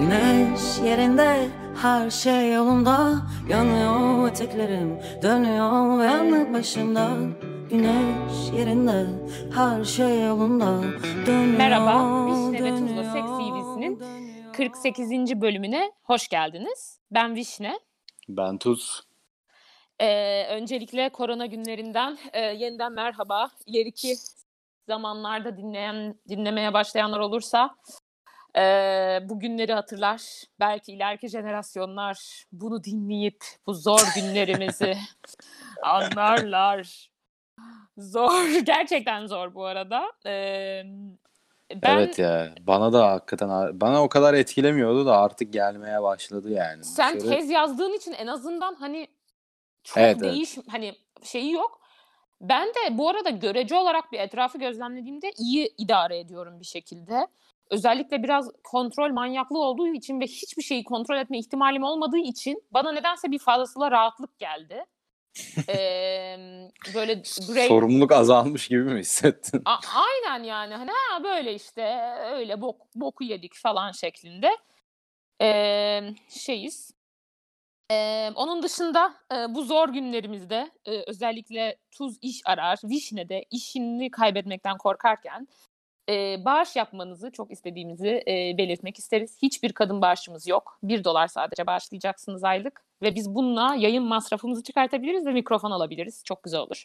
Güneş yerinde her şey yolunda Yanıyor eteklerim dönüyor yanık başımda Güneş yerinde her şey yolunda dönüyor Merhaba, Vişne ve Tuzla Seks TV'sinin dönüyor. 48. bölümüne hoş geldiniz. Ben Vişne. Ben Tuz. Ee, öncelikle korona günlerinden e, yeniden merhaba. İleriki zamanlarda dinleyen dinlemeye başlayanlar olursa e, bu günleri hatırlar. Belki ileriki jenerasyonlar bunu dinleyip bu zor günlerimizi anlarlar. Zor, gerçekten zor bu arada. Ee, ben Evet ya. Bana da hakikaten bana o kadar etkilemiyordu da artık gelmeye başladı yani. sen Dışarı- tez yazdığın için en azından hani çok Evet, evet. değiş hani şeyi yok. Ben de bu arada görece olarak bir etrafı gözlemlediğimde iyi idare ediyorum bir şekilde. Özellikle biraz kontrol manyaklığı olduğu için ve hiçbir şeyi kontrol etme ihtimalim olmadığı için bana nedense bir fazlasıyla rahatlık geldi. Ee, böyle grey, Sorumluluk azalmış gibi mi hissettin? A- aynen yani hani ha böyle işte öyle bok, boku yedik falan şeklinde Ee, şeyiz. Ee, onun dışında e, bu zor günlerimizde e, özellikle tuz iş arar, vişnede işini kaybetmekten korkarken e, bağış yapmanızı çok istediğimizi e, belirtmek isteriz. Hiçbir kadın bağışımız yok. Bir dolar sadece bağışlayacaksınız aylık ve biz bununla yayın masrafımızı çıkartabiliriz ve mikrofon alabiliriz. Çok güzel olur.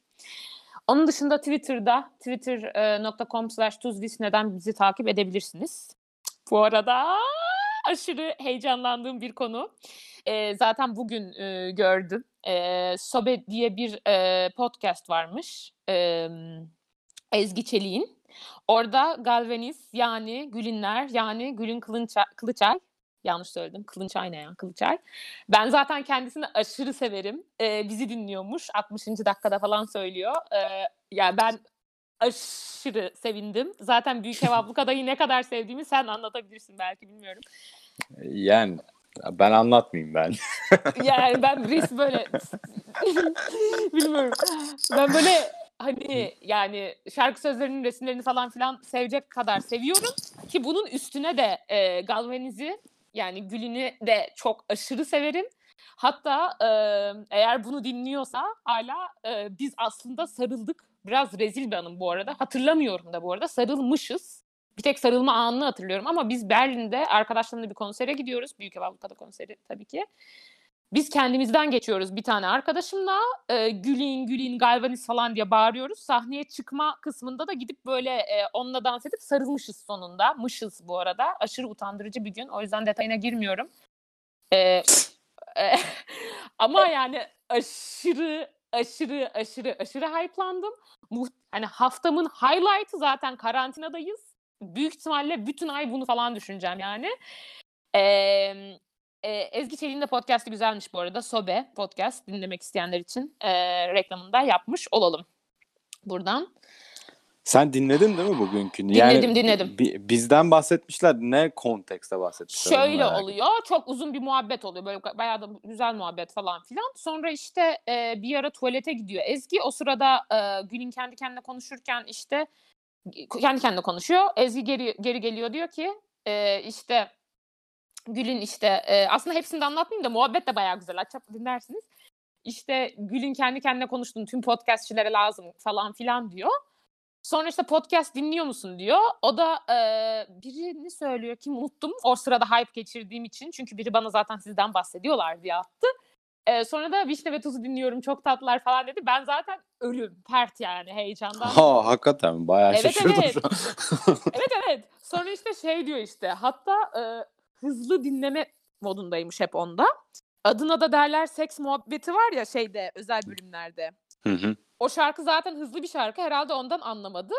Onun dışında Twitter'da twitter.com slash tuzvisne'den bizi takip edebilirsiniz. Bu arada aşırı heyecanlandığım bir konu. Ee, zaten bugün e, gördüm. Ee, Sobe diye bir e, podcast varmış. Ee, Ezgi Çelik'in. Orada Galvaniz yani Gülinler yani Gülün Kılınçay, Kılıçay yanlış söyledim. Kılınçay ne ya? Kılıçay. Ben zaten kendisini aşırı severim. Ee, bizi dinliyormuş. 60. dakikada falan söylüyor. Ee, yani ben aşırı sevindim. Zaten Büyük Ev Ablukada'yı ne kadar sevdiğimi sen anlatabilirsin belki bilmiyorum. Yani ben anlatmayayım ben. Yani ben res böyle bilmiyorum. Ben böyle hani yani şarkı sözlerinin resimlerini falan filan sevecek kadar seviyorum ki bunun üstüne de e, Galvaniz'i yani Gül'ünü de çok aşırı severim. Hatta e, eğer bunu dinliyorsa hala e, biz aslında sarıldık. Biraz rezil bir anım bu arada. Hatırlamıyorum da bu arada. Sarılmışız. Bir tek sarılma anını hatırlıyorum ama biz Berlin'de arkadaşlarımla bir konsere gidiyoruz. Büyük Ev Ablukada konseri tabii ki. Biz kendimizden geçiyoruz bir tane arkadaşımla. E, Gülin, Gülin, Galvaniz falan diye bağırıyoruz. Sahneye çıkma kısmında da gidip böyle e, onunla dans edip sarılmışız sonunda. Mışız bu arada. Aşırı utandırıcı bir gün. O yüzden detayına girmiyorum. E, e, ama yani aşırı aşırı aşırı aşırı hype'landım. Muht- hani haftamın highlight'ı zaten karantinadayız. Büyük ihtimalle bütün ay bunu falan düşüneceğim yani. Eee e, Ezgi Çelik'in de podcast'i güzelmiş bu arada. Sobe podcast dinlemek isteyenler için e, reklamını da yapmış olalım buradan. Sen dinledin değil mi bugünkünü? Dinledim, dinledim. bi- bizden bahsetmişler. Ne kontekste bahsetmişler? Şöyle oluyor. Çok uzun bir muhabbet oluyor. Böyle bayağı da güzel muhabbet falan filan. Sonra işte e, bir ara tuvalete gidiyor Ezgi. O sırada e, Gül'ün kendi kendine konuşurken işte kendi kendine konuşuyor. Ezgi geri geri geliyor diyor ki e, işte Gül'ün işte e, aslında hepsini de anlatmayayım da muhabbet de bayağı güzel. Açıp dinlersiniz. İşte Gül'ün kendi kendine konuştuğunu tüm podcastçilere lazım falan filan diyor. Sonra işte podcast dinliyor musun diyor. O da e, birini söylüyor kim unuttum. O sırada hype geçirdiğim için. Çünkü biri bana zaten sizden bahsediyorlar diye attı. E, sonra da Vişne ve Tuz'u dinliyorum çok tatlılar falan dedi. Ben zaten ölüm, pert yani heyecandan. Ha hakikaten bayağı Evet, şaşırdım evet. evet evet. Sonra işte şey diyor işte. Hatta e, hızlı dinleme modundaymış hep onda. Adına da derler seks muhabbeti var ya şeyde özel bölümlerde. Hı hı. O şarkı zaten hızlı bir şarkı. Herhalde ondan anlamadı.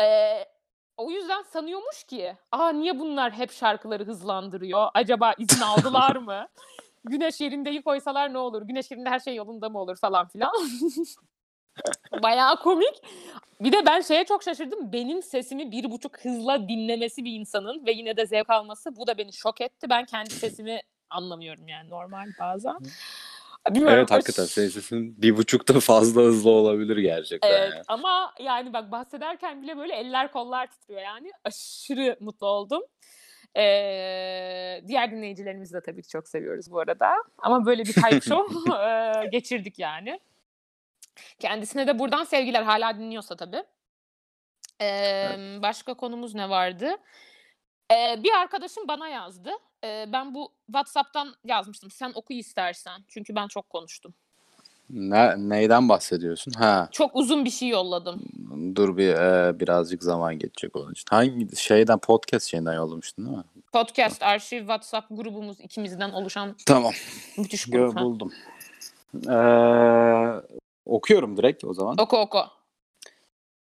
Ee, o yüzden sanıyormuş ki aa niye bunlar hep şarkıları hızlandırıyor? Acaba izin aldılar mı? Güneş yerindeyi koysalar ne olur? Güneş yerinde her şey yolunda mı olur falan filan. Bayağı komik. Bir de ben şeye çok şaşırdım. Benim sesimi bir buçuk hızla dinlemesi bir insanın ve yine de zevk alması bu da beni şok etti. Ben kendi sesimi anlamıyorum yani normal bazen. Bilmiyorum, Evet hakikaten senin sesin bir buçukta fazla hızlı olabilir gerçekten. Evet ya. ama yani bak bahsederken bile böyle eller kollar titriyor yani. Aşırı mutlu oldum. Ee, diğer dinleyicilerimizi de tabii ki çok seviyoruz bu arada. Ama böyle bir hype show geçirdik yani. Kendisine de buradan sevgiler hala dinliyorsa tabii. Ee, Başka konumuz ne vardı? Ee, bir arkadaşım bana yazdı. Ee, ben bu WhatsApp'tan yazmıştım. Sen oku istersen. Çünkü ben çok konuştum. Ne, neyden bahsediyorsun? Ha, Çok uzun bir şey yolladım. dur bir e, birazcık zaman geçecek onun için. Hangi şeyden podcast şeyinden yollamıştın değil mi? Podcast arşiv WhatsApp grubumuz ikimizden oluşan Tamam. müthiş grup. buldum. Ee, okuyorum direkt o zaman. Oku oku.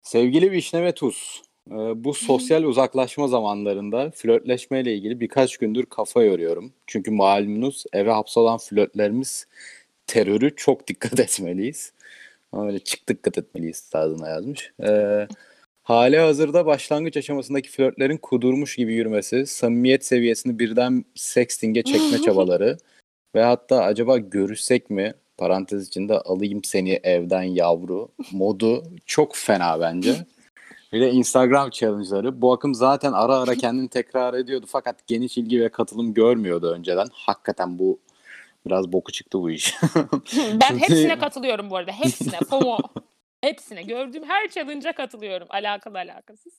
Sevgili Vişne ve Tuz, e, bu sosyal uzaklaşma zamanlarında flörtleşmeyle ilgili birkaç gündür kafa yoruyorum. Çünkü malumunuz eve hapsolan flörtlerimiz terörü çok dikkat etmeliyiz. Öyle çık dikkat etmeliyiz tarzına yazmış. E, hali hazırda başlangıç aşamasındaki flörtlerin kudurmuş gibi yürümesi, samimiyet seviyesini birden sexting'e çekme çabaları ve hatta acaba görüşsek mi parantez içinde alayım seni evden yavru modu çok fena bence. Bir de Instagram challenge'ları. Bu akım zaten ara ara kendini tekrar ediyordu fakat geniş ilgi ve katılım görmüyordu önceden. Hakikaten bu biraz boku çıktı bu iş. ben hepsine katılıyorum bu arada. Hepsine. FOMO. Hepsine. Gördüğüm her challenge'a katılıyorum. Alakalı alakasız.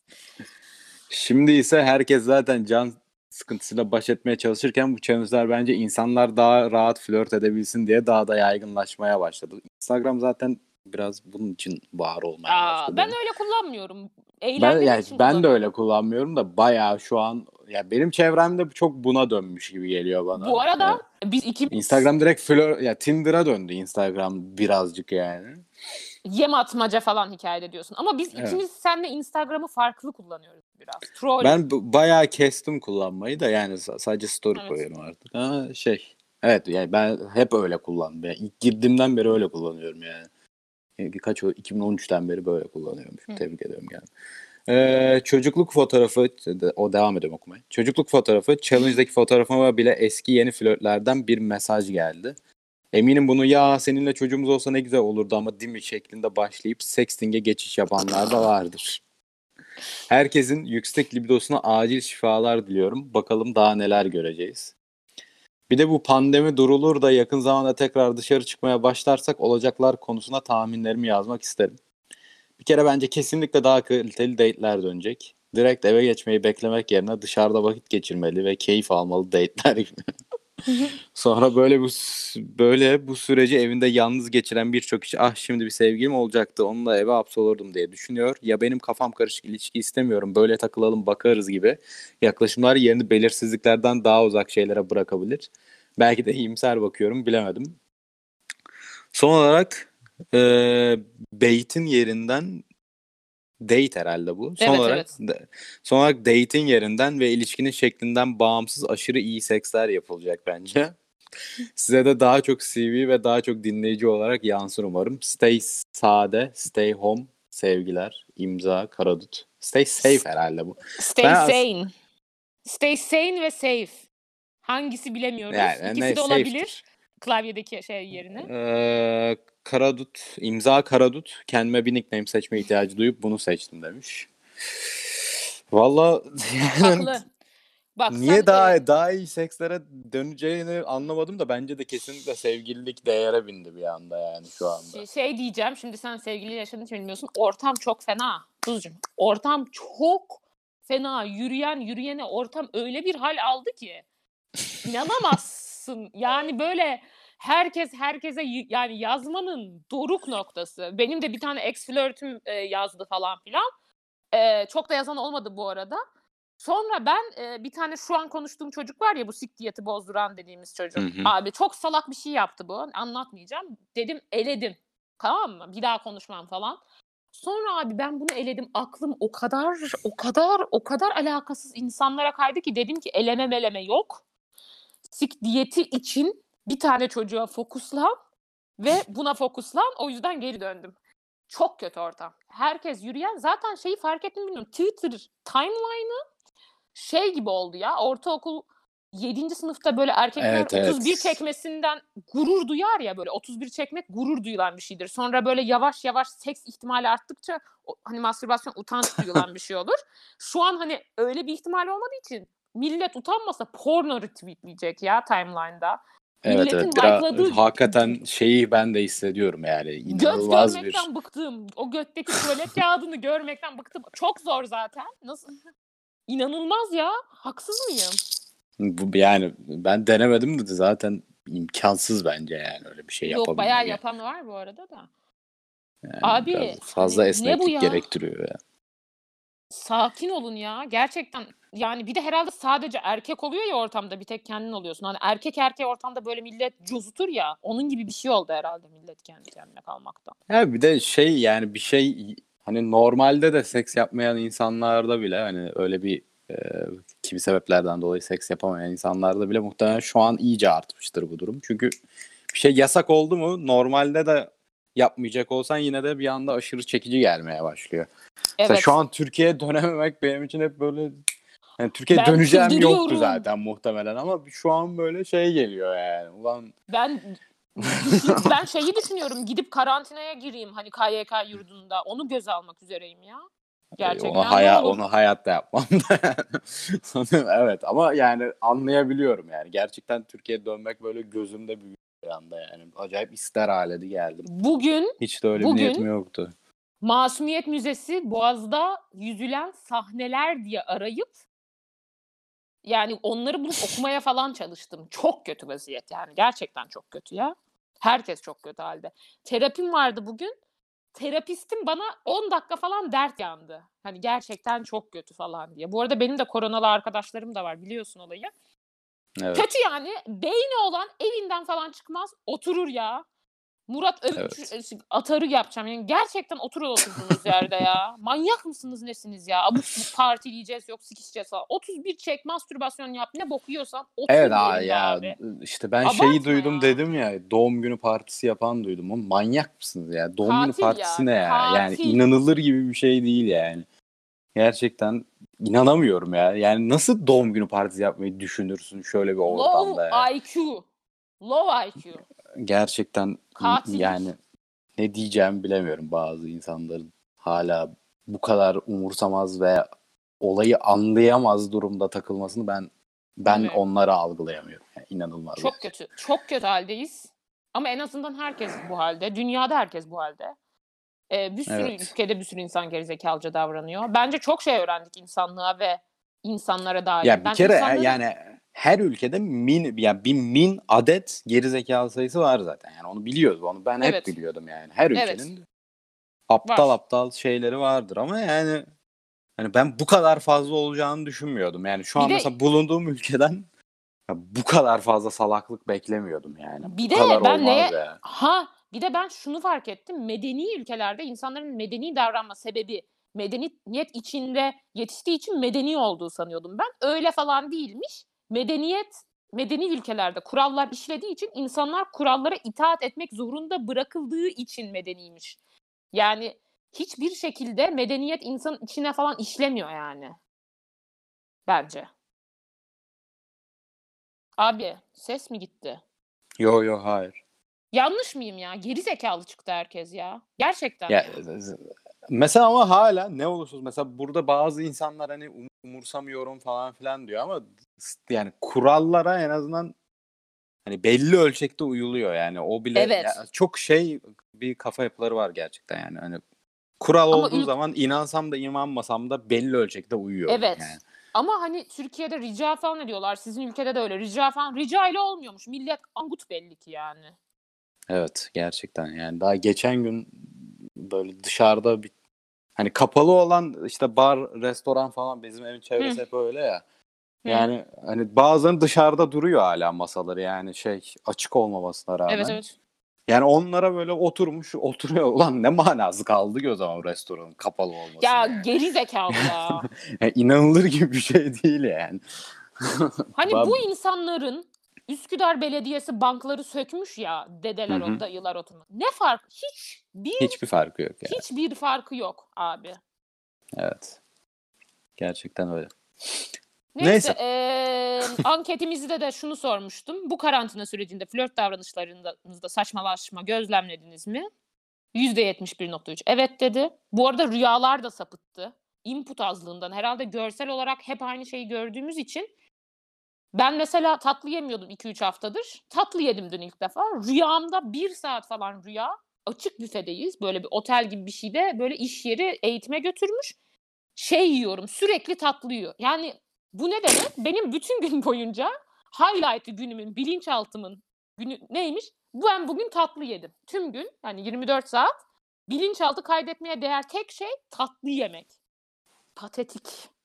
Şimdi ise herkes zaten can sıkıntısıyla baş etmeye çalışırken bu challenge'lar bence insanlar daha rahat flört edebilsin diye daha da yaygınlaşmaya başladı. Instagram zaten biraz bunun için var olmaya Aa, başladı. ben öyle kullanmıyorum. Ben, Eğlendiğim yani için ben de öyle kullanmıyorum da bayağı şu an ya benim çevremde çok buna dönmüş gibi geliyor bana. Bu arada Yani biz ikimiz Instagram direkt flör ya Tinder'a döndü Instagram birazcık yani. Yem atmaca falan hikayede diyorsun. Ama biz Evet. ikimiz seninle Instagram'ı farklı kullanıyoruz biraz. Troll. Ben b- bayağı kestim kullanmayı da yani sa- sadece story Evet. koyuyorum artık. Ha, şey evet yani ben hep öyle kullandım. Yani ilk girdiğimden beri öyle kullanıyorum yani. Yani Kaç o 2013'ten beri böyle kullanıyorum. Hı. Tebrik ediyorum yani. Ee, çocukluk fotoğrafı o devam ediyorum okumaya. Çocukluk fotoğrafı challenge'daki fotoğrafıma bile eski yeni flörtlerden bir mesaj geldi. Eminim bunu ya seninle çocuğumuz olsa ne güzel olurdu ama değil mi şeklinde başlayıp sexting'e geçiş yapanlar da vardır. Herkesin yüksek libidosuna acil şifalar diliyorum. Bakalım daha neler göreceğiz. Bir de bu pandemi durulur da yakın zamanda tekrar dışarı çıkmaya başlarsak olacaklar konusuna tahminlerimi yazmak isterim. Bir kere bence kesinlikle daha kaliteli date'ler dönecek. Direkt eve geçmeyi beklemek yerine dışarıda vakit geçirmeli ve keyif almalı date'ler. Sonra böyle bu böyle bu süreci evinde yalnız geçiren birçok kişi ah şimdi bir sevgilim olacaktı onunla eve hapsolurdum diye düşünüyor. Ya benim kafam karışık ilişki istemiyorum böyle takılalım bakarız gibi yaklaşımlar yerini belirsizliklerden daha uzak şeylere bırakabilir. Belki de iyimser bakıyorum bilemedim. Son olarak e, Beyt'in yerinden date herhalde bu. Son Evet, olarak de- son olarak date'in yerinden ve ilişkinin şeklinden bağımsız aşırı iyi seksler yapılacak bence. Size de daha çok CV ve daha çok dinleyici olarak yansır umarım. Stay sade, stay home, sevgiler, imza, karadut. Stay safe herhalde bu. Stay Ben sane. Stay sane ve safe. Hangisi bilemiyoruz. Yani İkisi ne, de olabilir. safe'tir. Klavyedeki şey yerine. Ee, karadut, imza karadut. Kendime bir nickname seçme ihtiyacı duyup bunu seçtim demiş. Valla Haklı. Bak niye sen, daha e, daha iyi sekslere döneceğini anlamadım da bence de kesinlikle sevgililik değere bindi bir anda yani şu anda. Şey- Şey diyeceğim şimdi sen sevgili yaşadığın için bilmiyorsun. Ortam çok fena. Tuzcuğum. Ortam çok fena. Yürüyen yürüyene ortam öyle bir hal aldı ki. İnanamazsın. Yani böyle herkes herkese yani yazmanın doruk noktası. Benim de bir tane ex flörtüm e, yazdı falan filan. E, çok da yazan olmadı bu arada. Sonra ben e, bir tane şu an konuştuğum çocuk var ya bu sik diyeti bozduran dediğimiz çocuk. Hı hı. Abi çok salak bir şey yaptı bu. Anlatmayacağım. Dedim eledim. Tamam mı? Bir daha konuşmam falan. Sonra abi ben bunu eledim. Aklım o kadar o kadar o kadar alakasız insanlara kaydı ki dedim ki eleme meleme yok. Sik diyeti için bir tane çocuğa fokuslan ve buna fokuslan. O yüzden geri döndüm. Çok kötü ortam. Herkes yürüyen zaten şeyi fark ettim bilmiyorum. Twitter timeline'ı şey gibi oldu ya. Ortaokul 7. sınıfta böyle erkekler Evet, evet. 31 çekmesinden gurur duyar ya böyle 31 çekmek gurur duyulan bir şeydir. Sonra böyle yavaş yavaş seks ihtimali arttıkça hani mastürbasyon utanç duyulan bir şey olur. Şu an hani öyle bir ihtimal olmadığı için millet utanmasa porno retweetleyecek ya timeline'da. Evet evet biraz like'ladığı- hakikaten şeyi ben de hissediyorum yani inanılmaz bir görmekten bıktım. O götteki tuvalet kağıdını görmekten bıktım. Çok zor zaten. Nasıl? İnanılmaz ya. Haksız mıyım? bu yani ben denemedim de zaten imkansız bence yani öyle bir şey Yok yapabilmek. bayağı yani. yapan var bu arada da. Yani Abi, fazla hani ne esneklik bu ya? gerektiriyor ya. Sakin olun ya. Gerçekten yani bir de herhalde sadece erkek oluyor ya ortamda bir tek kendin oluyorsun. Hani erkek erkeğe ortamda böyle millet cozutur ya. Onun gibi bir şey oldu herhalde millet kendi kendine kalmaktan. Ya bir de şey yani bir şey hani normalde de seks yapmayan insanlarda bile hani öyle bir e, kimi sebeplerden dolayı seks yapamayan insanlarda bile muhtemelen şu an iyice artmıştır bu durum. Çünkü bir şey yasak oldu mu normalde de yapmayacak olsan yine de bir anda aşırı çekici gelmeye başlıyor. Mesela Evet. şu an Türkiye'ye dönememek benim için hep böyle yani Türkiye'ye Ben döneceğim yoktu zaten muhtemelen ama şu an böyle şey geliyor yani. Ulan Ben ben şeyi düşünüyorum. Gidip karantinaya gireyim hani KYK yurdunda. Onu göze almak üzereyim ya. Gerçekten onu, haya, onu hayatta yapmam da evet ama yani anlayabiliyorum yani. Gerçekten Türkiye'ye dönmek böyle gözümde büyüyor bir anda yani. Acayip ister hale de geldim. Bugün Hiç de öyle Bugün- bir niyetim yoktu. Masumiyet Müzesi Boğaz'da yüzülen sahneler diye arayıp yani onları bulup okumaya falan çalıştım. Çok kötü vaziyet yani. Gerçekten çok kötü ya. Herkes çok kötü halde. Terapim vardı bugün. Terapistim bana 10 dakika falan dert yandı. Hani gerçekten çok kötü falan diye. Bu arada benim de koronalı arkadaşlarım da var biliyorsun olayı. Evet. Kötü yani. Beyni olan evinden falan çıkmaz. Oturur ya. Murat Övüç Evet. atarı yapacağım. Yani gerçekten oturun oturduğunuz yerde ya. Manyak mısınız nesiniz ya? Subuk partileyeceğiz yok sikişeceğiz falan. 31 çek mastürbasyon yap ne bok yiyorsan otur Evet yerinde ya abi. işte ben Abartma şeyi duydum ya. dedim ya doğum günü partisi yapan duydum. Oğlum manyak mısınız ya? Doğum günü Katil ya, partisi ne ya? Yani katil. inanılır gibi bir şey değil yani. Gerçekten inanamıyorum ya. Yani nasıl doğum günü partisi yapmayı düşünürsün şöyle bir ortamda ya? Low IQ. Low IQ. gerçekten Katillik. yani ne diyeceğimi bilemiyorum bazı insanların hala bu kadar umursamaz ve olayı anlayamaz durumda takılmasını ben ben Evet. onları algılayamıyorum. Yani inanılmaz. Çok kötü. Çok kötü haldeyiz. Ama en azından herkes bu halde. Dünyada herkes bu halde. Ee, bir sürü Evet. ülkede bir sürü insan gerizekalıca davranıyor. Bence çok şey öğrendik insanlığa ve insanlara dair. Ya bir Ben kere insanların- yani her ülkede min yani bir min adet gerizekalı sayısı var zaten. Yani onu biliyoruz. Onu ben hep Evet. biliyordum yani. Her Evet. ülkenin aptal Var. aptal şeyleri vardır ama yani hani ben bu kadar fazla olacağını düşünmüyordum. Yani şu Bir an de- mesela bulunduğum ülkeden ya bu kadar fazla salaklık beklemiyordum yani. Bir bu de kadar ben neye- ya. Ha bir de ben şunu fark ettim. Medeni ülkelerde insanların medeni davranma sebebi medeniyet içinde yetiştiği için medeni olduğu sanıyordum ben. Öyle falan değilmiş. Medeniyet medeni ülkelerde kurallar işlediği için insanlar kurallara itaat etmek zorunda bırakıldığı için medeniymiş. Yani hiçbir şekilde medeniyet insanın içine falan işlemiyor yani. Bence. Abi ses mi gitti? Yo yo hayır. Yanlış mıyım ya? Geri zekalı çıktı herkes ya. Gerçekten. Ya, mesela ama hala ne olursa mesela burada bazı insanlar hani um- umursamıyorum falan filan diyor ama yani kurallara en azından hani belli ölçekte uyuluyor yani o bile Evet. ya çok şey bir kafa yapıları var gerçekten yani hani kural Ama olduğu ül- zaman inansam da inanmasam da belli ölçekte uyuyor. Evet. Yani. Ama hani Türkiye'de rica falan ediyorlar. Sizin ülkede de öyle. Rica falan. Rica ile olmuyormuş. Millet angut belli ki yani. Evet gerçekten yani daha geçen gün böyle dışarıda bir hani kapalı olan işte bar, restoran falan bizim evin çevresi Hı. hep öyle ya. Hı. Yani hani bazıları dışarıda duruyor hala masaları yani şey açık olmamasına rağmen. Evet evet. Yani onlara böyle oturmuş oturuyor. Ulan ne manası kaldı ki o zaman restoranın kapalı olması. Ya yani. geri zekalı ya. Yani inanılır gibi bir şey değil yani. Hani Ben- bu insanların Üsküdar Belediyesi bankları sökmüş ya dedeler Hı hı. o dayılar oturma. Ne fark? Hiç bir Hiçbir farkı yok yani. hiçbir farkı yok abi. Evet. Gerçekten öyle. Neyse, Neyse. eee, anketimizde de şunu sormuştum. Bu karantina sürecinde flört davranışlarınızda saçmalaşma gözlemlediniz mi? %71.3 evet dedi. Bu arada rüyalar da sapıttı. input azlığından herhalde görsel olarak hep aynı şeyi gördüğümüz için ben mesela tatlı yemiyordum 2-3 haftadır. Tatlı yedim dün ilk defa. Rüyamda bir saat falan rüya. Açık büfedeyiz. Böyle bir otel gibi bir şeyde böyle iş yeri eğitime götürmüş. Şey yiyorum sürekli tatlı yiyor. Yani bu ne demek? Benim bütün gün boyunca highlight'ı günümün, bilinçaltımın günü neymiş? Ben bugün tatlı yedim. Tüm gün yani 24 saat bilinçaltı kaydetmeye değer tek şey tatlı yemek. Patetik.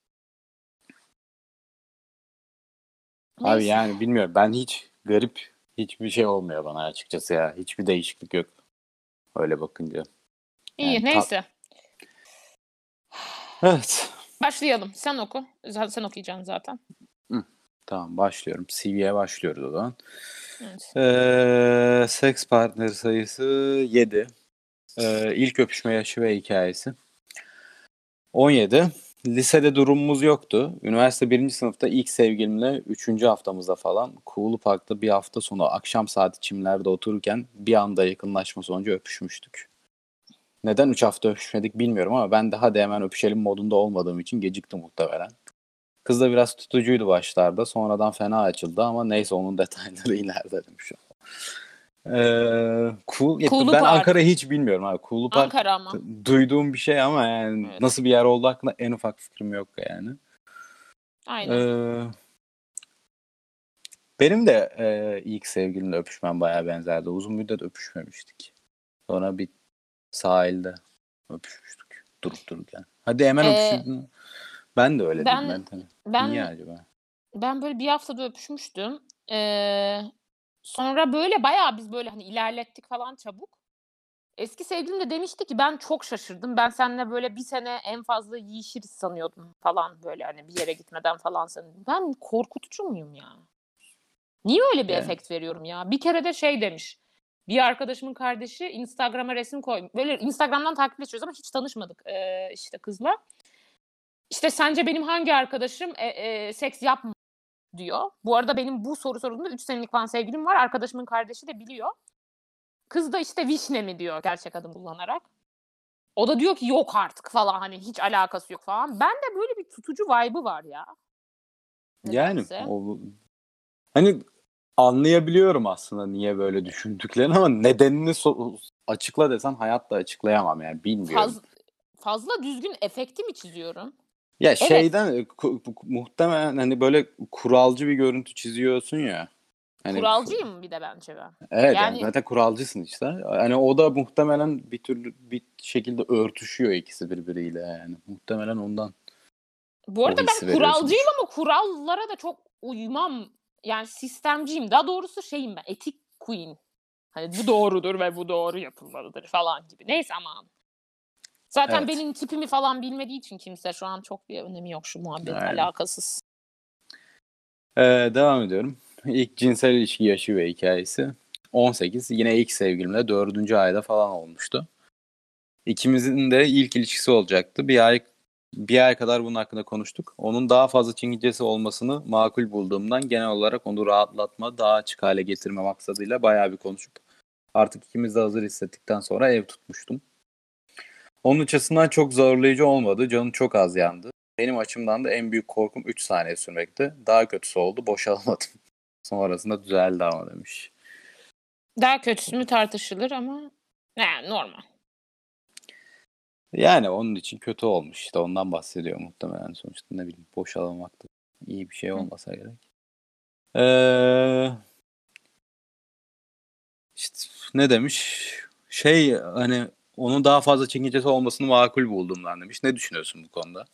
Abi Neyse. yani bilmiyorum ben hiç garip hiçbir şey olmuyor bana açıkçası ya. Hiçbir değişiklik yok. Öyle bakınca. İyi yani neyse. Evet. Başlayalım. Sen oku. Zaten sen okuyacaksın zaten. Tamam başlıyorum. CV'ye başlıyoruz o zaman. Evet. Ee, seks partner sayısı 7. Ee, ilk öpüşme yaşı ve hikayesi. 17. Lisede durumumuz yoktu. Üniversite birinci sınıfta ilk sevgilimle 3. haftamızda falan Kuğulu Park'ta bir hafta sonu akşam saati çimlerde otururken bir anda yakınlaşma sonucu öpüşmüştük. Neden 3 hafta öpüşmedik bilmiyorum ama ben de hadi hemen öpüşelim modunda olmadığım için gecikti muhtemelen. Kız da biraz tutucuydu başlarda. Sonradan fena açıldı ama neyse onun detayları ileride demiş. Ee, cool. Kuğulu ben Park. Ankara'yı hiç bilmiyorum abi. Kuğulu Park Ankara ama. duyduğum bir şey ama yani Evet. nasıl bir yer olduğu hakkında en ufak fikrim yok yani. Aynen. Ee, benim de e, ilk sevgilimle öpüşmem bayağı benzerdi. Uzun müddet öpüşmemiştik. Sonra bir sahilde öpüşmüştük durup dururken. Hadi hemen Ee, öpüşürdün. Ben de öyle ben- dedim. Ben, ben Niye acaba? ben böyle bir haftada öpüşmüştüm. Ee, sonra böyle bayağı biz böyle hani ilerlettik falan çabuk. Eski sevgilim de demişti ki ben çok şaşırdım. Ben seninle böyle bir sene en fazla yiyişiriz sanıyordum falan böyle hani bir yere gitmeden falan sanıyordum. Ben korkutucu muyum ya? Niye öyle bir Yani. efekt veriyorum ya? Bir kere de şey demiş. Bir arkadaşımın kardeşi Instagram'a resim koymuş. Böyle Instagram'dan takipleşiyoruz ama hiç tanışmadık ee, işte kızla. İşte sence benim hangi arkadaşım e, e, seks yapmıyor diyor. Bu arada benim bu soru sorduğumda 3 senelik falan sevgilim var. Arkadaşımın kardeşi de biliyor. Kız da işte vişne mi diyor gerçek adım kullanarak. O da diyor ki yok artık falan hani hiç alakası yok falan. Ben de böyle bir tutucu vibe'ı var ya. Yani o, hani anlayabiliyorum aslında niye böyle düşündüklerini ama nedenini so- açıkla desen hayatta açıklayamam yani bilmiyorum. Faz, fazla düzgün efekti mi çiziyorum? Ya şeyden ku- ku- muhtemelen hani böyle kuralcı bir görüntü çiziyorsun ya. Hani Kuralcıyım bir de bence ben. Evet yani, Yani- zaten kuralcısın işte. Hani o da muhtemelen bir türlü bir şekilde örtüşüyor ikisi birbiriyle yani. Muhtemelen ondan. Bu arada ben kuralcıyım ama kurallara da çok uymam. Yani sistemciyim. Daha doğrusu şeyim ben. Etik queen. Hani bu doğrudur ve bu doğru yapılmalıdır falan gibi. Neyse aman. Zaten Evet. benim tipimi falan bilmediği için kimse şu an çok bir önemi yok şu muhabbetin Aynen. alakasız. Ee, devam ediyorum. İlk cinsel ilişki yaşı ve hikayesi. 18. Yine ilk sevgilimle 4. ayda falan olmuştu. İkimizin de ilk ilişkisi olacaktı. Bir ay bir ay kadar bunun hakkında konuştuk. Onun daha fazla çingicesi olmasını makul bulduğumdan genel olarak onu rahatlatma, daha açık hale getirme maksadıyla bayağı bir konuşup artık ikimiz de hazır hissettikten sonra ev tutmuştum. Onun açısından çok zorlayıcı olmadı. Canım çok az yandı. Benim açımdan da en büyük korkum 3 saniye sürmekti. Daha kötüsü oldu. Boşalamadım. Sonrasında düzeldi ama demiş. Daha kötüsü mü tartışılır ama yani normal. Yani onun için kötü olmuş işte. Ondan bahsediyor muhtemelen sonuçta. Ne bileyim boşalamamak da iyi bir şey olmasa gerek. Ee, işte ne demiş? Şey hani onun daha fazla çingicesi olmasını makul bulduğumdan demiş. Ne düşünüyorsun bu konuda?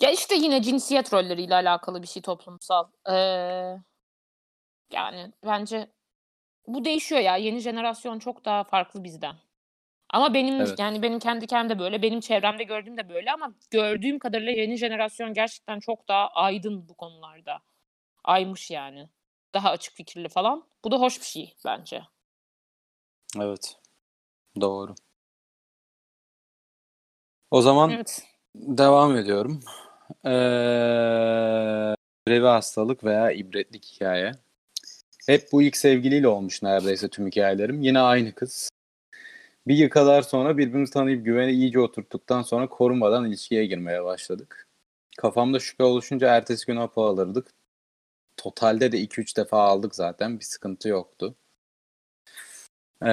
Ya işte yine cinsiyet rolleriyle alakalı bir şey toplumsal. Ee, yani bence bu değişiyor ya. Yeni jenerasyon çok daha farklı bizden. Ama benim Evet. yani benim kendi kendimde böyle, benim çevremde gördüğüm de böyle ama gördüğüm kadarıyla yeni jenerasyon gerçekten çok daha aydın bu konularda. Aymış yani. Daha açık fikirli falan. Bu da hoş bir şey bence. Evet. Doğru. O zaman Evet. Devam ediyorum. Ee, Revi hastalık veya ibretlik hikaye. Hep bu ilk sevgiliyle olmuş neredeyse tüm hikayelerim. Yine aynı kız. Bir yıl kadar sonra birbirimizi tanıyıp güveni iyice oturttuktan sonra korumadan ilişkiye girmeye başladık. Kafamda şüphe oluşunca ertesi gün hapı alırdık. Totalde de 2-3 defa aldık zaten. Bir sıkıntı yoktu. Ee,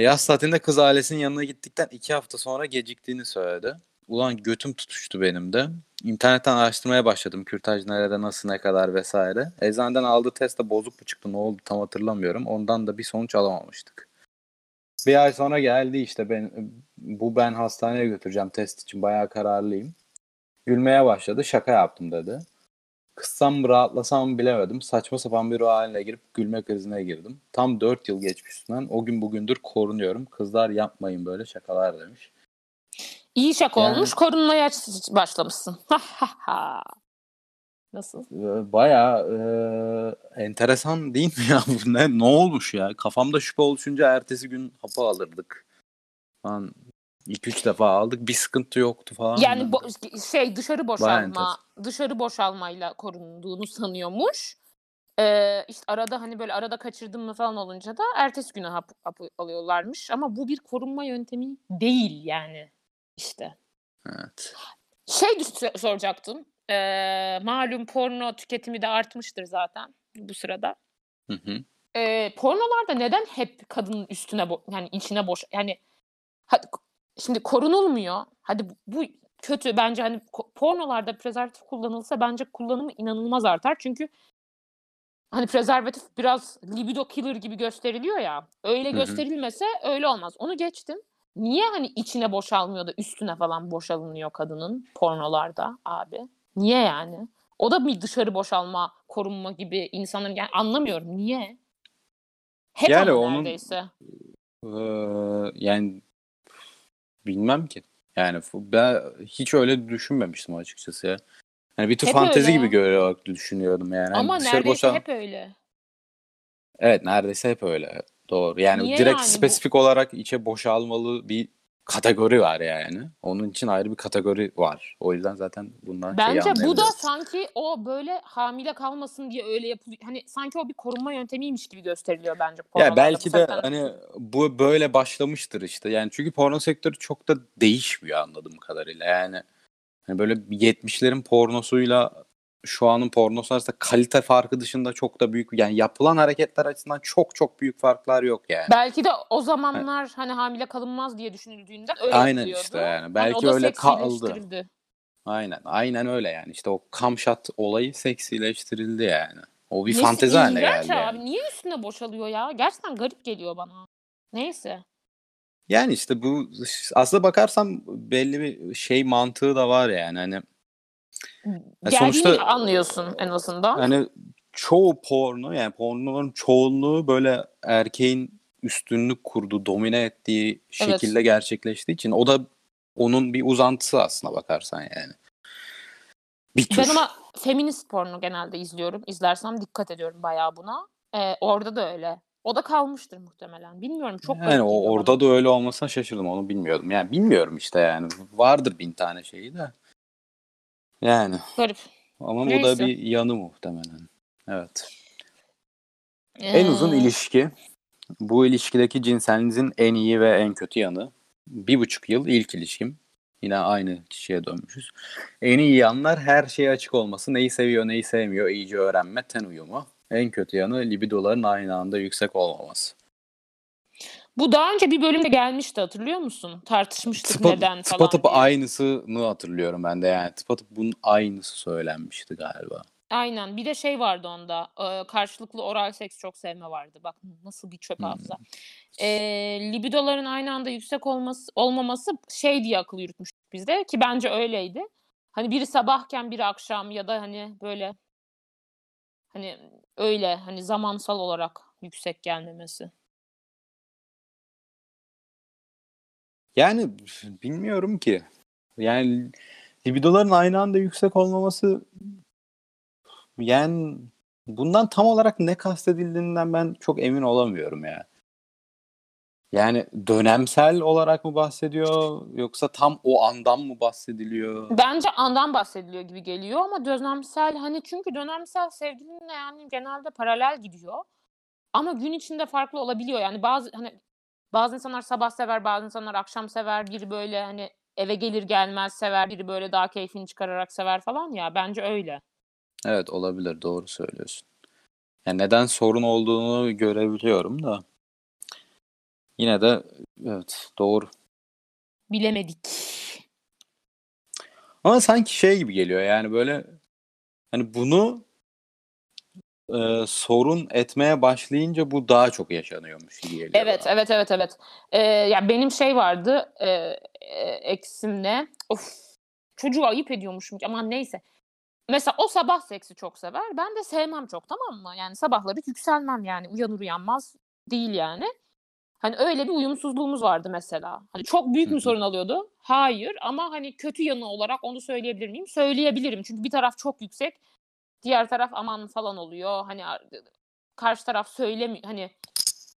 yaz tatilinde kız ailesinin yanına gittikten 2 hafta sonra geciktiğini söyledi. Ulan götüm tutuştu benim de. İnternetten araştırmaya başladım. Kürtaj nerede, nasıl, ne kadar vesaire. Eczaneden aldığı test de bozuk mu çıktı, ne oldu tam hatırlamıyorum. Ondan da bir sonuç alamamıştık. Bir ay sonra geldi işte ben bu ben hastaneye götüreceğim test için bayağı kararlıyım. Gülmeye başladı. Şaka yaptım dedi. Kıssam mı rahatlasam mı bilemedim. Saçma sapan bir ruh haline girip gülme krizine girdim. Tam 4 yıl geçmiş üstünden. O gün bugündür korunuyorum. Kızlar yapmayın böyle şakalar demiş. İyi şaka Yani- olmuş. Korunmaya başlamışsın. Nasıl? Ee, Bayağı e, enteresan değil mi ya? Ne, ne olmuş ya? Kafamda şüphe oluşunca ertesi gün hapı alırdık. Falan 2-3 defa aldık. Bir sıkıntı yoktu falan. Yani bo- şey dışarı boşalma, dışarı boşalmayla korunduğunu sanıyormuş. Ee, işte arada hani böyle arada kaçırdım mı falan olunca da ertesi güne hap, hap alıyorlarmış. Ama bu bir korunma yöntemi değil yani işte. Evet. Şey soracaktım. Ee, malum porno tüketimi de artmıştır zaten bu sırada. Hı hı. Ee, pornolarda neden hep kadının üstüne yani içine boş yani şimdi korunulmuyor. Hadi bu, bu kötü bence hani pornolarda prezervatif kullanılsa bence kullanımı inanılmaz artar. Çünkü hani prezervatif biraz libido killer gibi gösteriliyor ya. Öyle Hı hı. gösterilmese öyle olmaz. Onu geçtim. Niye hani içine boşalmıyor da üstüne falan boşalınıyor kadının pornolarda abi? Niye yani? O da bir dışarı boşalma, korunma gibi insanların yani anlamıyorum niye? Hep Yani onun- neredeyse. Ee, yani bilmem ki. Yani ben hiç öyle düşünmemiştim açıkçası ya. Yani bir tür Hep fantezi öyle. gibi görüyor düşünüyordum yani. Hani Ama dışarı neredeyse boşal- hep öyle. Evet neredeyse hep öyle. Doğru. Yani Niye direkt yani bu- spesifik olarak içe boşalmalı bir kategori var yani. Onun için ayrı bir kategori var. O yüzden zaten bundan Bence bu da sanki o böyle hamile kalmasın diye öyle yapılıyor. Hani sanki o bir korunma yöntemiymiş gibi gösteriliyor bence. Ya belki de sefer. hani bu böyle başlamıştır işte. Yani çünkü porno sektörü çok da değişmiyor anladığım kadarıyla. Yani hani böyle 70'lerin pornosuyla şu anın pornosu arasında kalite farkı dışında çok da büyük yani yapılan hareketler açısından çok çok büyük farklar yok yani. Belki de o zamanlar hani hamile kalınmaz diye düşünüldüğünden öyle Aynen işte yani. Hani Belki da öyle kaldı. Aynen. Aynen öyle yani. İşte o kamşat olayı seksileştirildi yani. O bir Nesi fantezi haline geldi abi. yani. Niye üstüne boşalıyor ya? Gerçekten garip geliyor bana. Neyse. Yani işte bu aslında bakarsam belli bir şey mantığı da var yani. Hani Geldiğini sonuçta- anlıyorsun en azından. Hani çoğu porno yani pornoların çoğunluğu böyle erkeğin üstünlük kurduğu, domine ettiği şekilde gerçekleştiği için o da onun bir uzantısı aslına bakarsan yani. Bir tür. Ben ama feminist porno genelde izliyorum. İzlersem dikkat ediyorum bayağı buna. Ee, orada da öyle. O da kalmıştır muhtemelen. Bilmiyorum çok yani o orada bana. da öyle olmasına şaşırdım onu bilmiyordum. Yani bilmiyorum işte yani vardır bin tane şeyi de. Yani Garip. ama bu da Neyse. bir yanı muhtemelen. Evet. En Ee, uzun ilişki. Bu ilişkideki cinselinizin en iyi ve en kötü yanı. Bir buçuk yıl ilk ilişkim. Yine aynı kişiye dönmüşüz. En iyi yanlar her şeye açık olması. Neyi seviyor neyi sevmiyor iyice öğrenme, ten uyumu. En kötü yanı libidoların aynı anda yüksek olmaması. Bu daha önce bir bölümde gelmişti hatırlıyor musun? Tartışmıştık Tıpa, neden falan tıpatıp diye. aynısını hatırlıyorum ben de yani. Tıpatıp bunun aynısı söylenmişti galiba. Aynen. Bir de şey vardı onda. e, karşılıklı oral seks çok sevme vardı. Bak nasıl bir çöp Hmm. hafıza. E, libidoların aynı anda yüksek olması olmaması şey diye akıl yürütmüştük bizde ki bence öyleydi. Hani biri sabahken biri akşam ya da hani böyle hani öyle hani zamansal olarak yüksek gelmemesi. Yani bilmiyorum ki. Yani libidoların aynı anda yüksek olmaması yani bundan tam olarak ne kastedildiğinden ben çok emin olamıyorum ya. Yani dönemsel olarak mı bahsediyor yoksa tam o andan mı bahsediliyor? Bence andan bahsediliyor gibi geliyor ama dönemsel hani çünkü dönemsel sevgilinle yani genelde paralel gidiyor. Ama gün içinde farklı olabiliyor. Yani bazı hani bazı insanlar sabah sever, bazı insanlar akşam sever. Biri böyle hani eve gelir gelmez sever, biri böyle daha keyfini çıkararak sever falan ya. Bence öyle. Evet olabilir doğru söylüyorsun. Yani neden sorun olduğunu görebiliyorum da yine de evet doğru. Bilemedik. Ama sanki şey gibi geliyor yani böyle hani bunu e, sorun etmeye başlayınca bu daha çok yaşanıyormuş gibi geliyor Evet, bana. evet, evet, evet. Ee, ya benim şey vardı e, e, eksimle. Of, çocuğu ayıp ediyormuşum. Aman neyse. Mesela o sabah seksi çok sever. Ben de sevmem çok tamam mı? Yani sabahları yükselmem yani. Uyanır uyanmaz değil yani. Hani öyle bir uyumsuzluğumuz vardı mesela. Hani çok büyük mü sorun alıyordu? Hayır ama hani kötü yanı olarak onu söyleyebilir miyim? Söyleyebilirim. Çünkü bir taraf çok yüksek, diğer taraf aman falan oluyor. Hani ar- karşı taraf söylemiyor. Hani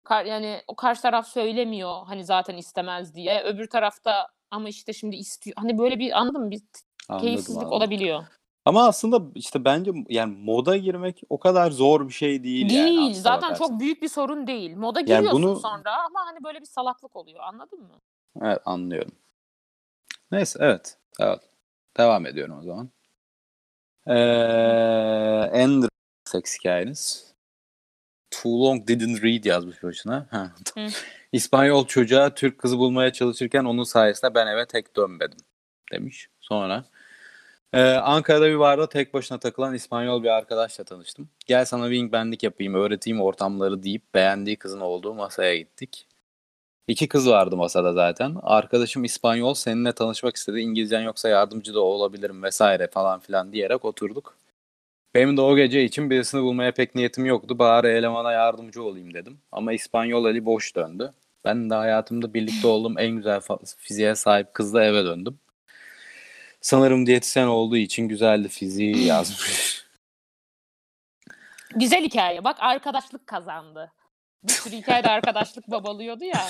kar, yani o karşı taraf söylemiyor hani zaten istemez diye. Öbür tarafta ama işte şimdi istiyor. Hani böyle bir anladın mı? Bir Anladım, keyifsizlik anladım. olabiliyor. Ama aslında işte bence yani moda girmek o kadar zor bir şey değil, yani Değil. aslına Zaten bakarsan. çok büyük bir sorun değil. Moda Yani giriyorsun bunu- sonra ama hani böyle bir salaklık oluyor. Anladın mı? Evet anlıyorum. Neyse evet. evet. Devam ediyorum o zaman. Ee, Ender seks hikayeniz. Too long didn't read yazmış başına. İspanyol çocuğa Türk kızı bulmaya çalışırken onun sayesinde ben eve tek dönmedim demiş. Sonra ee, Ankara'da bir barda tek başına takılan İspanyol bir arkadaşla tanıştım. Gel sana wingmanlik yapayım, öğreteyim ortamları deyip beğendiği kızın olduğu masaya gittik. İki kız vardı masada zaten. Arkadaşım İspanyol seninle tanışmak istedi. İngilizcen yoksa yardımcı da olabilirim vesaire falan filan diyerek oturduk. Benim de o gece için birisini bulmaya pek niyetim yoktu. Bari elemana yardımcı olayım dedim. Ama İspanyol Ali boş döndü. Ben de hayatımda birlikte olduğum en güzel fiziğe sahip kızla eve döndüm. Sanırım diyetisyen olduğu için güzeldi fiziği yazmış. Güzel hikaye. Bak arkadaşlık kazandı. Bir sürü hikayede arkadaşlık babalıyordu ya.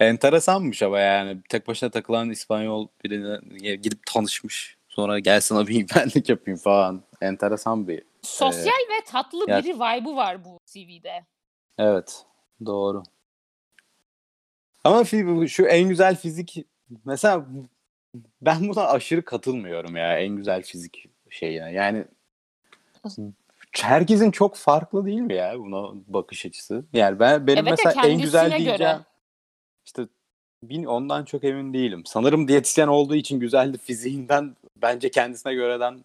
Enteresanmış ama yani tek başına takılan İspanyol birine gidip tanışmış. Sonra gel sana bir benlik yapayım falan. Enteresan bir. Sosyal ve tatlı ya- biri vibe'ı var bu CV'de. Evet. Doğru. Ama şu en güzel fizik mesela ben buna aşırı katılmıyorum ya en güzel fizik şeyine. Yani herkesin çok farklı değil mi ya buna bakış açısı? Yani ben benim Evet ya, mesela en güzel diyeceğim göre. İşte bin, ondan çok emin değilim. Sanırım diyetisyen olduğu için güzeldi fiziğinden bence kendisine göreden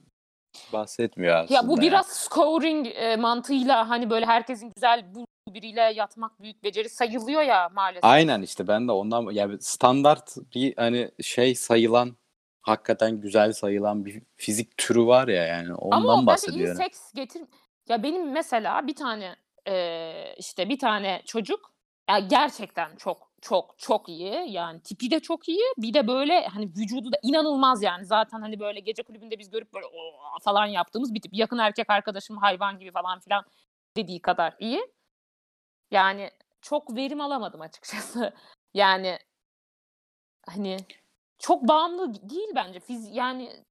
bahsetmiyor aslında. Ya bu biraz scoring e, mantığıyla hani böyle herkesin güzel bu biriyle yatmak büyük beceri sayılıyor ya maalesef. Aynen işte ben de ondan yani standart bir hani şey sayılan hakikaten güzel sayılan bir fizik türü var ya yani ondan Ama iyi bahsediyorum. seks getir. Ya benim mesela bir tane e, işte bir tane çocuk ya gerçekten çok çok çok iyi. Yani tipi de çok iyi. Bir de böyle hani vücudu da inanılmaz yani. Zaten hani böyle gece kulübünde biz görüp böyle falan yaptığımız bir tip. Yakın erkek arkadaşım hayvan gibi falan filan dediği kadar iyi. Yani çok verim alamadım açıkçası. Yani hani çok bağımlı değil bence. Fiz yani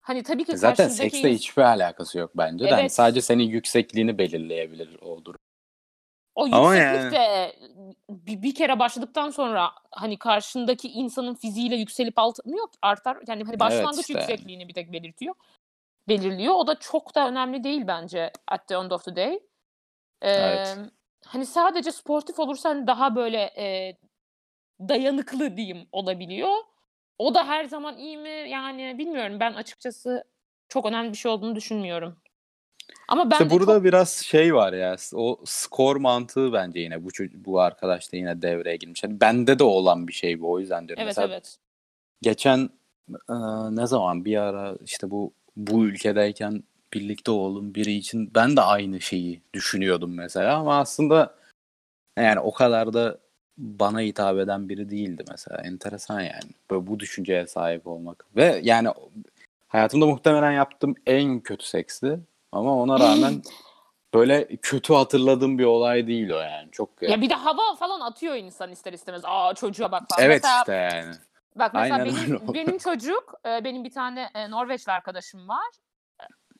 hani tabii ki Zaten seksle hiçbir alakası yok bence de. Hani Evet. sadece senin yüksekliğini belirleyebilir o durum. O Ama yükseklik de bir, bir kere başladıktan sonra hani karşındaki insanın fiziğiyle yükselip artmıyor artar. Yani hani başlangıç işte yani. yüksekliğini bir tek belirtiyor. Belirliyor. O da çok da önemli değil bence at the end of the day. Ee, Evet. Hani sadece sportif olursa hani daha böyle e, dayanıklı diyeyim olabiliyor. O da her zaman iyi mi? Yani bilmiyorum. Ben açıkçası çok önemli bir şey olduğunu düşünmüyorum. Ama ben İşte de burada çok biraz şey var ya o skor mantığı bence yine bu bu arkadaşta yine devreye girmiş. Hani bende de olan bir şey bu o yüzden diyorum. evet Mesela evet. geçen e, ne zaman bir ara işte bu bu ülkedeyken birlikte oğlum biri için ben de aynı şeyi düşünüyordum mesela ama aslında yani o kadar da bana hitap eden biri değildi mesela. Enteresan yani. Böyle bu düşünceye sahip olmak. Ve yani hayatımda muhtemelen yaptığım en kötü seksti. Ama ona rağmen böyle kötü hatırladığım bir olay değil o yani. Çok Ya bir de hava falan atıyor insan ister istemez. Aa çocuğa bak falan. Evet mesela, işte yani. Bak mesela Aynen öyle benim, oldu. benim çocuk, e, benim bir tane e, Norveçli arkadaşım var.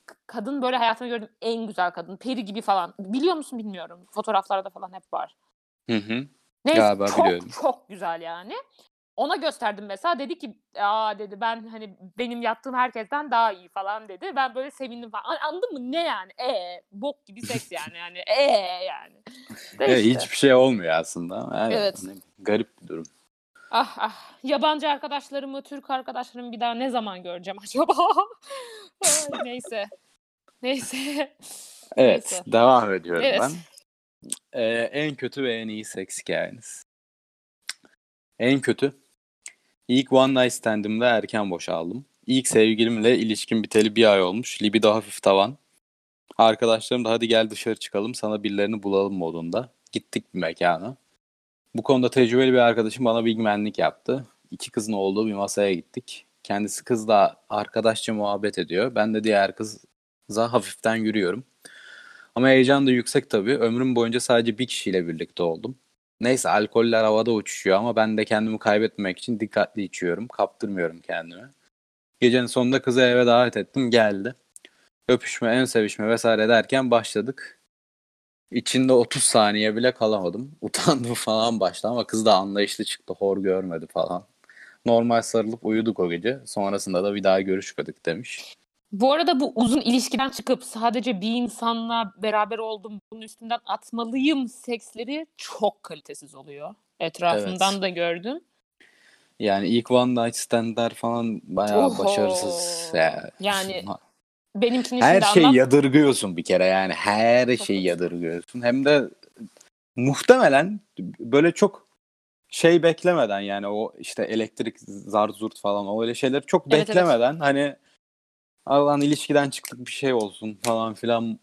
K- Kadın böyle hayatımda gördüğüm en güzel kadın. Peri gibi falan. Biliyor musun bilmiyorum. Fotoğraflarda falan hep var. Hı hı. Neyse Galiba çok biliyorum. çok güzel yani. Ona gösterdim mesela dedi ki aa dedi ben hani benim yattığım herkesten daha iyi falan dedi. Ben böyle sevindim falan. An- Anladın mı ne yani? E bok gibi seks yani yani. E yani. De Evet, işte. hiçbir şey olmuyor aslında. Evet. Evet. hani garip bir durum. Ah ah. Yabancı arkadaşlarımı, Türk arkadaşlarımı bir daha ne zaman göreceğim acaba? Neyse. Neyse. Evet, Neyse. devam ediyorum Evet. ben. Ee, en kötü ve en iyi seks hikayeniz. En kötü. İlk one night stand'imde erken boşaldım. İlk sevgilimle ilişkim biteli bir ay olmuş. Libido hafif tavan. Arkadaşlarım da hadi gel dışarı çıkalım sana birilerini bulalım modunda. Gittik bir mekana. Bu konuda tecrübeli bir arkadaşım bana bilgimenlik yaptı. İki kızın olduğu bir masaya gittik. Kendisi kızla arkadaşça muhabbet ediyor. Ben de diğer kıza hafiften yürüyorum. Ama heyecan da yüksek tabii. Ömrüm boyunca sadece bir kişiyle birlikte oldum. Neyse alkoller havada uçuşuyor ama ben de kendimi kaybetmemek için dikkatli içiyorum. Kaptırmıyorum kendimi. Gecenin sonunda kızı eve davet ettim geldi. Öpüşme, ön sevişme vesaire derken başladık. İçinde 30 saniye bile kalamadım. Utandım falan başta ama kız da anlayışlı çıktı. Hor görmedi falan. Normal sarılıp uyuduk o gece. Sonrasında da bir daha görüşmedik demiş. Bu arada bu uzun ilişkiden çıkıp sadece bir insanla beraber oldum, bunun üstünden atmalıyım seksleri çok kalitesiz oluyor. Etrafımdan Evet. da gördüm. Yani ilk one night stand'ler falan bayağı Oho. başarısız. Ya. Yani Benimkini her şeyi anlat. yadırgıyorsun bir kere yani her Çok şeyi haklısın. yadırgıyorsun. Hem de muhtemelen böyle çok şey beklemeden yani o işte elektrik zar zurt falan o öyle şeyleri çok Evet, evet. beklemeden hani Allah'ın ilişkiden çıktık bir şey olsun falan filan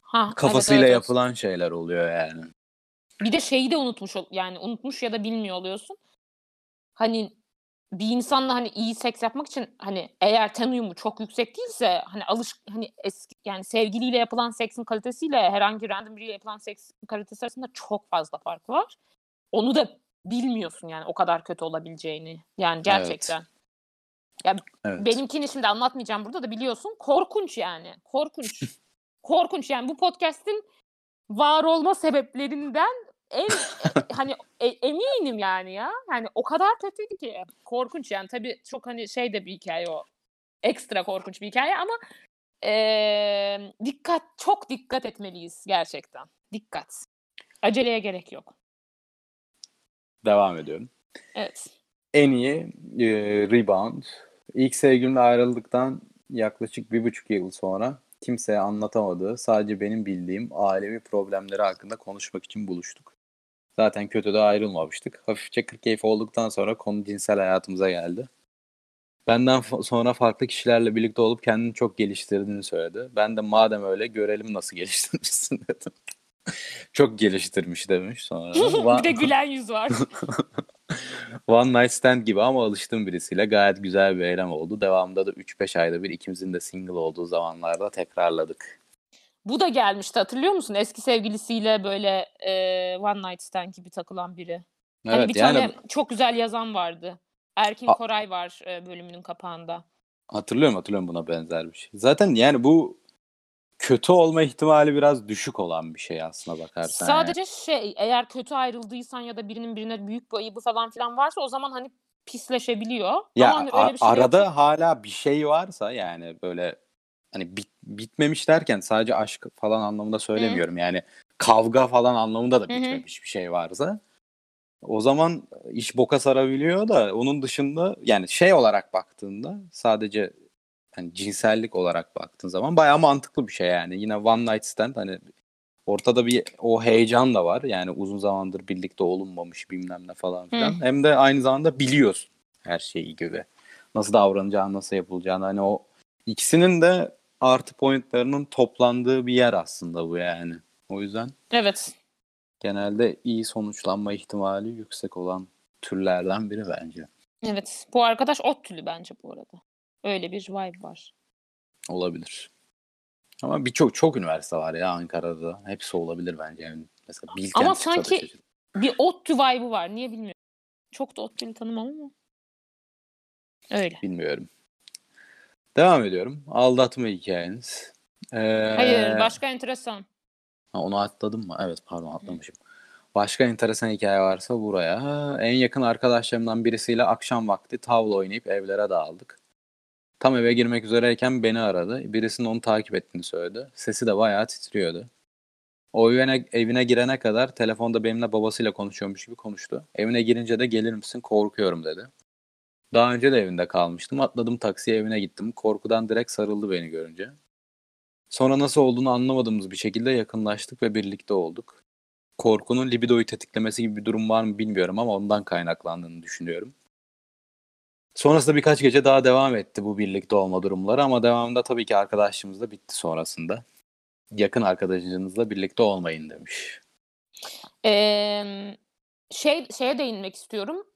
Ha, kafasıyla evet, evet. yapılan şeyler oluyor yani. Bir de şeyi de unutmuş yani unutmuş ya da bilmiyor oluyorsun. Hani bir insanla hani iyi seks yapmak için hani eğer ten uyumu çok yüksek değilse hani alış hani eski yani sevgiliyle yapılan seksin kalitesiyle herhangi random biriyle yapılan seksin kalitesi arasında çok fazla fark var. Onu da bilmiyorsun yani o kadar kötü olabileceğini. Yani gerçekten. Evet. Benimkini şimdi anlatmayacağım burada da biliyorsun. Korkunç yani. Korkunç. Korkunç yani bu podcast'in var olma sebeplerinden en e- hani e- eminim yani ya. Yani o kadar kötüydü ki. Korkunç yani. Tabii çok hani şey de bir hikaye o. Ekstra korkunç bir hikaye ama eee, dikkat çok dikkat etmeliyiz gerçekten. Dikkat. Aceleye gerek yok. Devam ediyorum. Evet. En iyi e, rebound. İlk sevgilimle ayrıldıktan yaklaşık bir buçuk yıl sonra kimseye anlatamadığı, sadece benim bildiğim ailevi problemleri hakkında konuşmak için buluştuk. Zaten kötü de ayrılmamıştık. Hafifçe kırk keyif olduktan sonra konu cinsel hayatımıza geldi. Benden fa- sonra farklı kişilerle birlikte olup kendini çok geliştirdiğini söyledi. Ben de madem öyle görelim nasıl geliştirmişsin dedim. çok geliştirmiş demiş sonra. bir de gülen yüz var. One Night Stand gibi ama alıştığım birisiyle gayet güzel bir eylem oldu. Devamında da 3-5 ayda bir ikimizin de single olduğu zamanlarda tekrarladık. Bu da gelmişti hatırlıyor musun? Eski sevgilisiyle böyle e, one night stand gibi takılan biri. Hani Evet bir yani tane çok güzel yazan vardı. Erkin A- Koray var e, bölümünün kapağında. hatırlıyorum hatırlıyorum buna benzer bir şey. Zaten yani bu kötü olma ihtimali biraz düşük olan bir şey aslına bakarsan. yani. Sadece şey eğer kötü ayrıldıysan ya da birinin birine büyük bir ayıbı falan filan varsa o zaman hani pisleşebiliyor. Ya Ama hani öyle bir şey arada yoksa- hala bir şey varsa yani böyle hani bit- bitmemiş derken sadece aşk falan anlamında söylemiyorum. Yani kavga falan anlamında da Hı hı. bitmemiş bir şey varsa o zaman iş boka sarabiliyor da onun dışında yani şey olarak baktığında sadece hani cinsellik olarak baktığın zaman bayağı mantıklı bir şey yani. Yine one night stand hani ortada bir o heyecan da var. Yani uzun zamandır birlikte olunmamış bilmem ne falan filan. Hı. Hem de aynı zamanda biliyorsun her şeyi gibi. Nasıl davranacağını, nasıl yapılacağını. Hani o ikisinin de artı pointlerinin toplandığı bir yer aslında bu yani. O yüzden Evet. genelde iyi sonuçlanma ihtimali yüksek olan türlerden biri bence. Evet. Bu arkadaş ot tülü bence bu arada. Öyle bir vibe var. Olabilir. Ama birçok çok üniversite var ya Ankara'da. Hepsi olabilir bence. Yani mesela Bilkent Ama sanki- şaşırırım. Bir ot tü vibe'ı var. Niye bilmiyorum. Çok da ot tülü tanımam ama. Öyle. Bilmiyorum. Devam ediyorum. Aldatma hikayeniz. Ee, Hayır başka enteresan. ha, onu atladım mı? Evet pardon atlamışım. Başka enteresan hikaye varsa buraya. En yakın arkadaşlarımdan birisiyle akşam vakti tavla oynayıp evlere dağıldık. Tam eve girmek üzereyken beni aradı. Birisinin onu takip ettiğini söyledi. Sesi de bayağı titriyordu. O evine, evine girene kadar telefonda benimle babasıyla konuşuyormuş gibi konuştu. Evine girince de gelir misin korkuyorum dedi. Daha önce de evinde kalmıştım. Atladım taksiye evine gittim. Korkudan direkt sarıldı beni görünce. Sonra nasıl olduğunu anlamadığımız bir şekilde yakınlaştık ve birlikte olduk. Korkunun libidoyu tetiklemesi gibi bir durum var mı bilmiyorum ama ondan kaynaklandığını düşünüyorum. Sonrasında birkaç gece daha devam etti bu birlikte olma durumları ama devamında tabii ki arkadaşlığımız da bitti sonrasında. Yakın arkadaşınızla birlikte olmayın demiş. Ee, şey şeye değinmek istiyorum.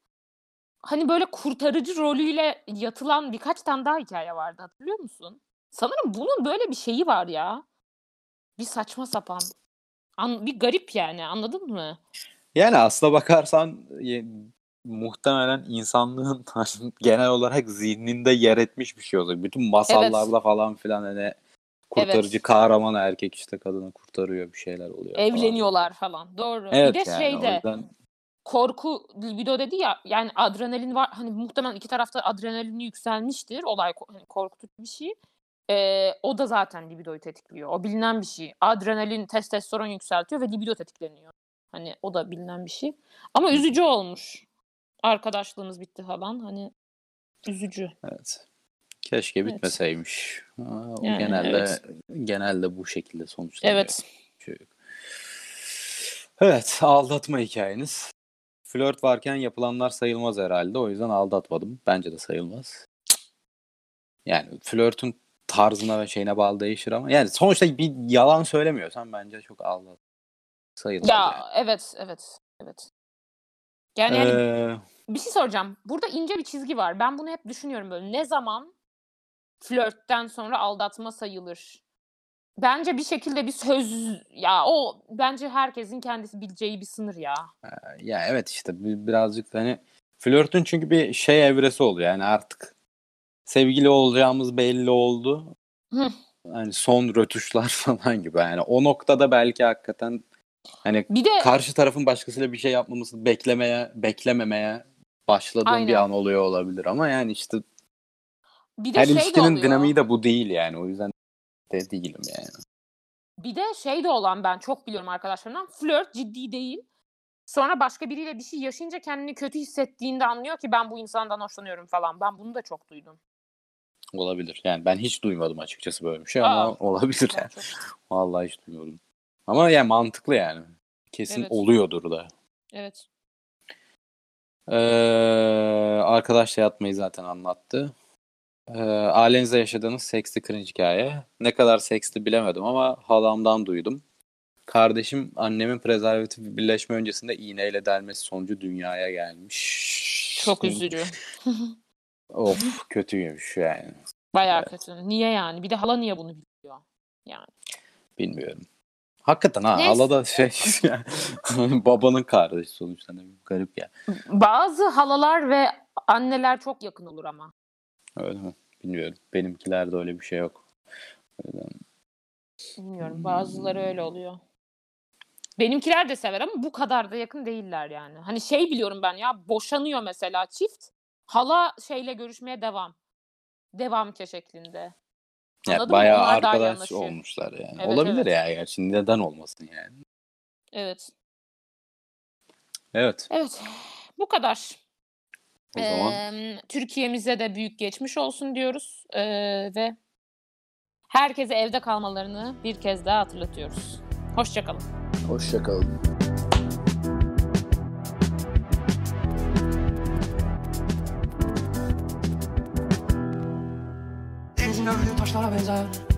Hani böyle kurtarıcı rolüyle yatılan birkaç tane daha hikaye vardı hatırlıyor musun? Sanırım bunun böyle bir şeyi var ya. Bir saçma sapan. An- bir garip yani anladın mı? Yani aslına bakarsan muhtemelen insanlığın genel olarak zihninde yer etmiş bir şey olacak. Bütün masallarda falan filan hani kurtarıcı Evet. kahraman erkek işte kadını kurtarıyor bir şeyler oluyor. falan. Evleniyorlar falan. Doğru. Evet bir de yani şeyde yüzden korku libido dedi ya yani adrenalin var hani muhtemelen iki tarafta adrenalini yükselmiştir olay hani korkutucu bir şey. Ee, o da zaten libidoyu tetikliyor. O bilinen bir şey. Adrenalin testosteron yükseltiyor ve libido tetikleniyor. Hani o da bilinen bir şey. Ama üzücü olmuş. Arkadaşlığımız bitti falan. Hani üzücü. evet. Keşke Evet. bitmeseymiş. Aa, o Yani, genelde evet. genelde bu şekilde sonuçlanıyor. Evet. Şey. Evet, aldatma hikayeniz. Flört varken yapılanlar sayılmaz herhalde. O yüzden aldatmadım. Bence de sayılmaz. Yani flörtün tarzına ve şeyine bağlı değişir ama yani sonuçta bir yalan söylemiyorsan bence çok aldat sayılmaz. Ya yani. evet evet evet. Yani hani Ee, bir şey soracağım. Burada ince bir çizgi var. Ben bunu hep düşünüyorum böyle. Ne zaman flörtten sonra aldatma sayılır? Bence bir şekilde bir söz ya o bence herkesin kendisi bileceği bir sınır ya. ya evet işte bi- birazcık da hani flörtün çünkü bir şey evresi oluyor. Yani artık sevgili olacağımız belli oldu. Hı. Hani son rötuşlar falan gibi. Yani o noktada belki hakikaten hani Bir de karşı tarafın başkasıyla bir şey yapmamasını beklemeye, beklememeye başladığın Aynen. bir an oluyor olabilir ama yani işte bir de her şey ilişkinin oluyor. dinamiği de bu değil yani. O yüzden de değilim yani. Bir de şey de olan ben çok biliyorum arkadaşlarımdan. Flört ciddi değil. Sonra başka biriyle bir şey yaşayınca kendini kötü hissettiğinde anlıyor ki ben bu insandan hoşlanıyorum falan. Ben bunu da çok duydum. Olabilir. Yani ben hiç duymadım açıkçası böyle bir şey ama Aa. olabilir Ben yani. çok- Vallahi hiç duymadım. Ama yani mantıklı yani. Kesin Evet. oluyordur da. Evet. Ee, arkadaşla yatmayı zaten anlattı. Ee, ailenizde yaşadığınız seksli cringe hikaye. Ne kadar seksli bilemedim ama halamdan duydum. Kardeşim annemin prezervatif birleşme öncesinde iğneyle delmesi sonucu dünyaya gelmiş. Çok üzücü. Of kötüymüş yani. Bayağı Evet. kötü. Niye yani? Bir de hala niye bunu biliyor? Yani. Bilmiyorum. Hakikaten ha Neyse. hala da şey babanın kardeşi sonuçta ne garip ya. Bazı halalar ve anneler çok yakın olur ama. Öyle mi? Bilmiyorum. Benimkilerde öyle bir şey yok. Yüzden Bilmiyorum. Bazıları öyle oluyor. Benimkiler de sever ama bu kadar da yakın değiller yani. Hani şey biliyorum ben ya boşanıyor mesela çift. Hala şeyle görüşmeye devam. Devam ke şeklinde. Ya Anladın mı? bayağı Onlar arkadaş olmuşlar yani. Evet, Olabilir evet. ya gerçi. Neden olmasın yani. Evet. Evet. Evet. Bu kadar. O zaman Eee, Türkiye'mize de büyük geçmiş olsun diyoruz. Eee, ve herkese evde kalmalarını bir kez daha hatırlatıyoruz. Hoşçakalın. hoşçakalın. Venga, que estás a la pensar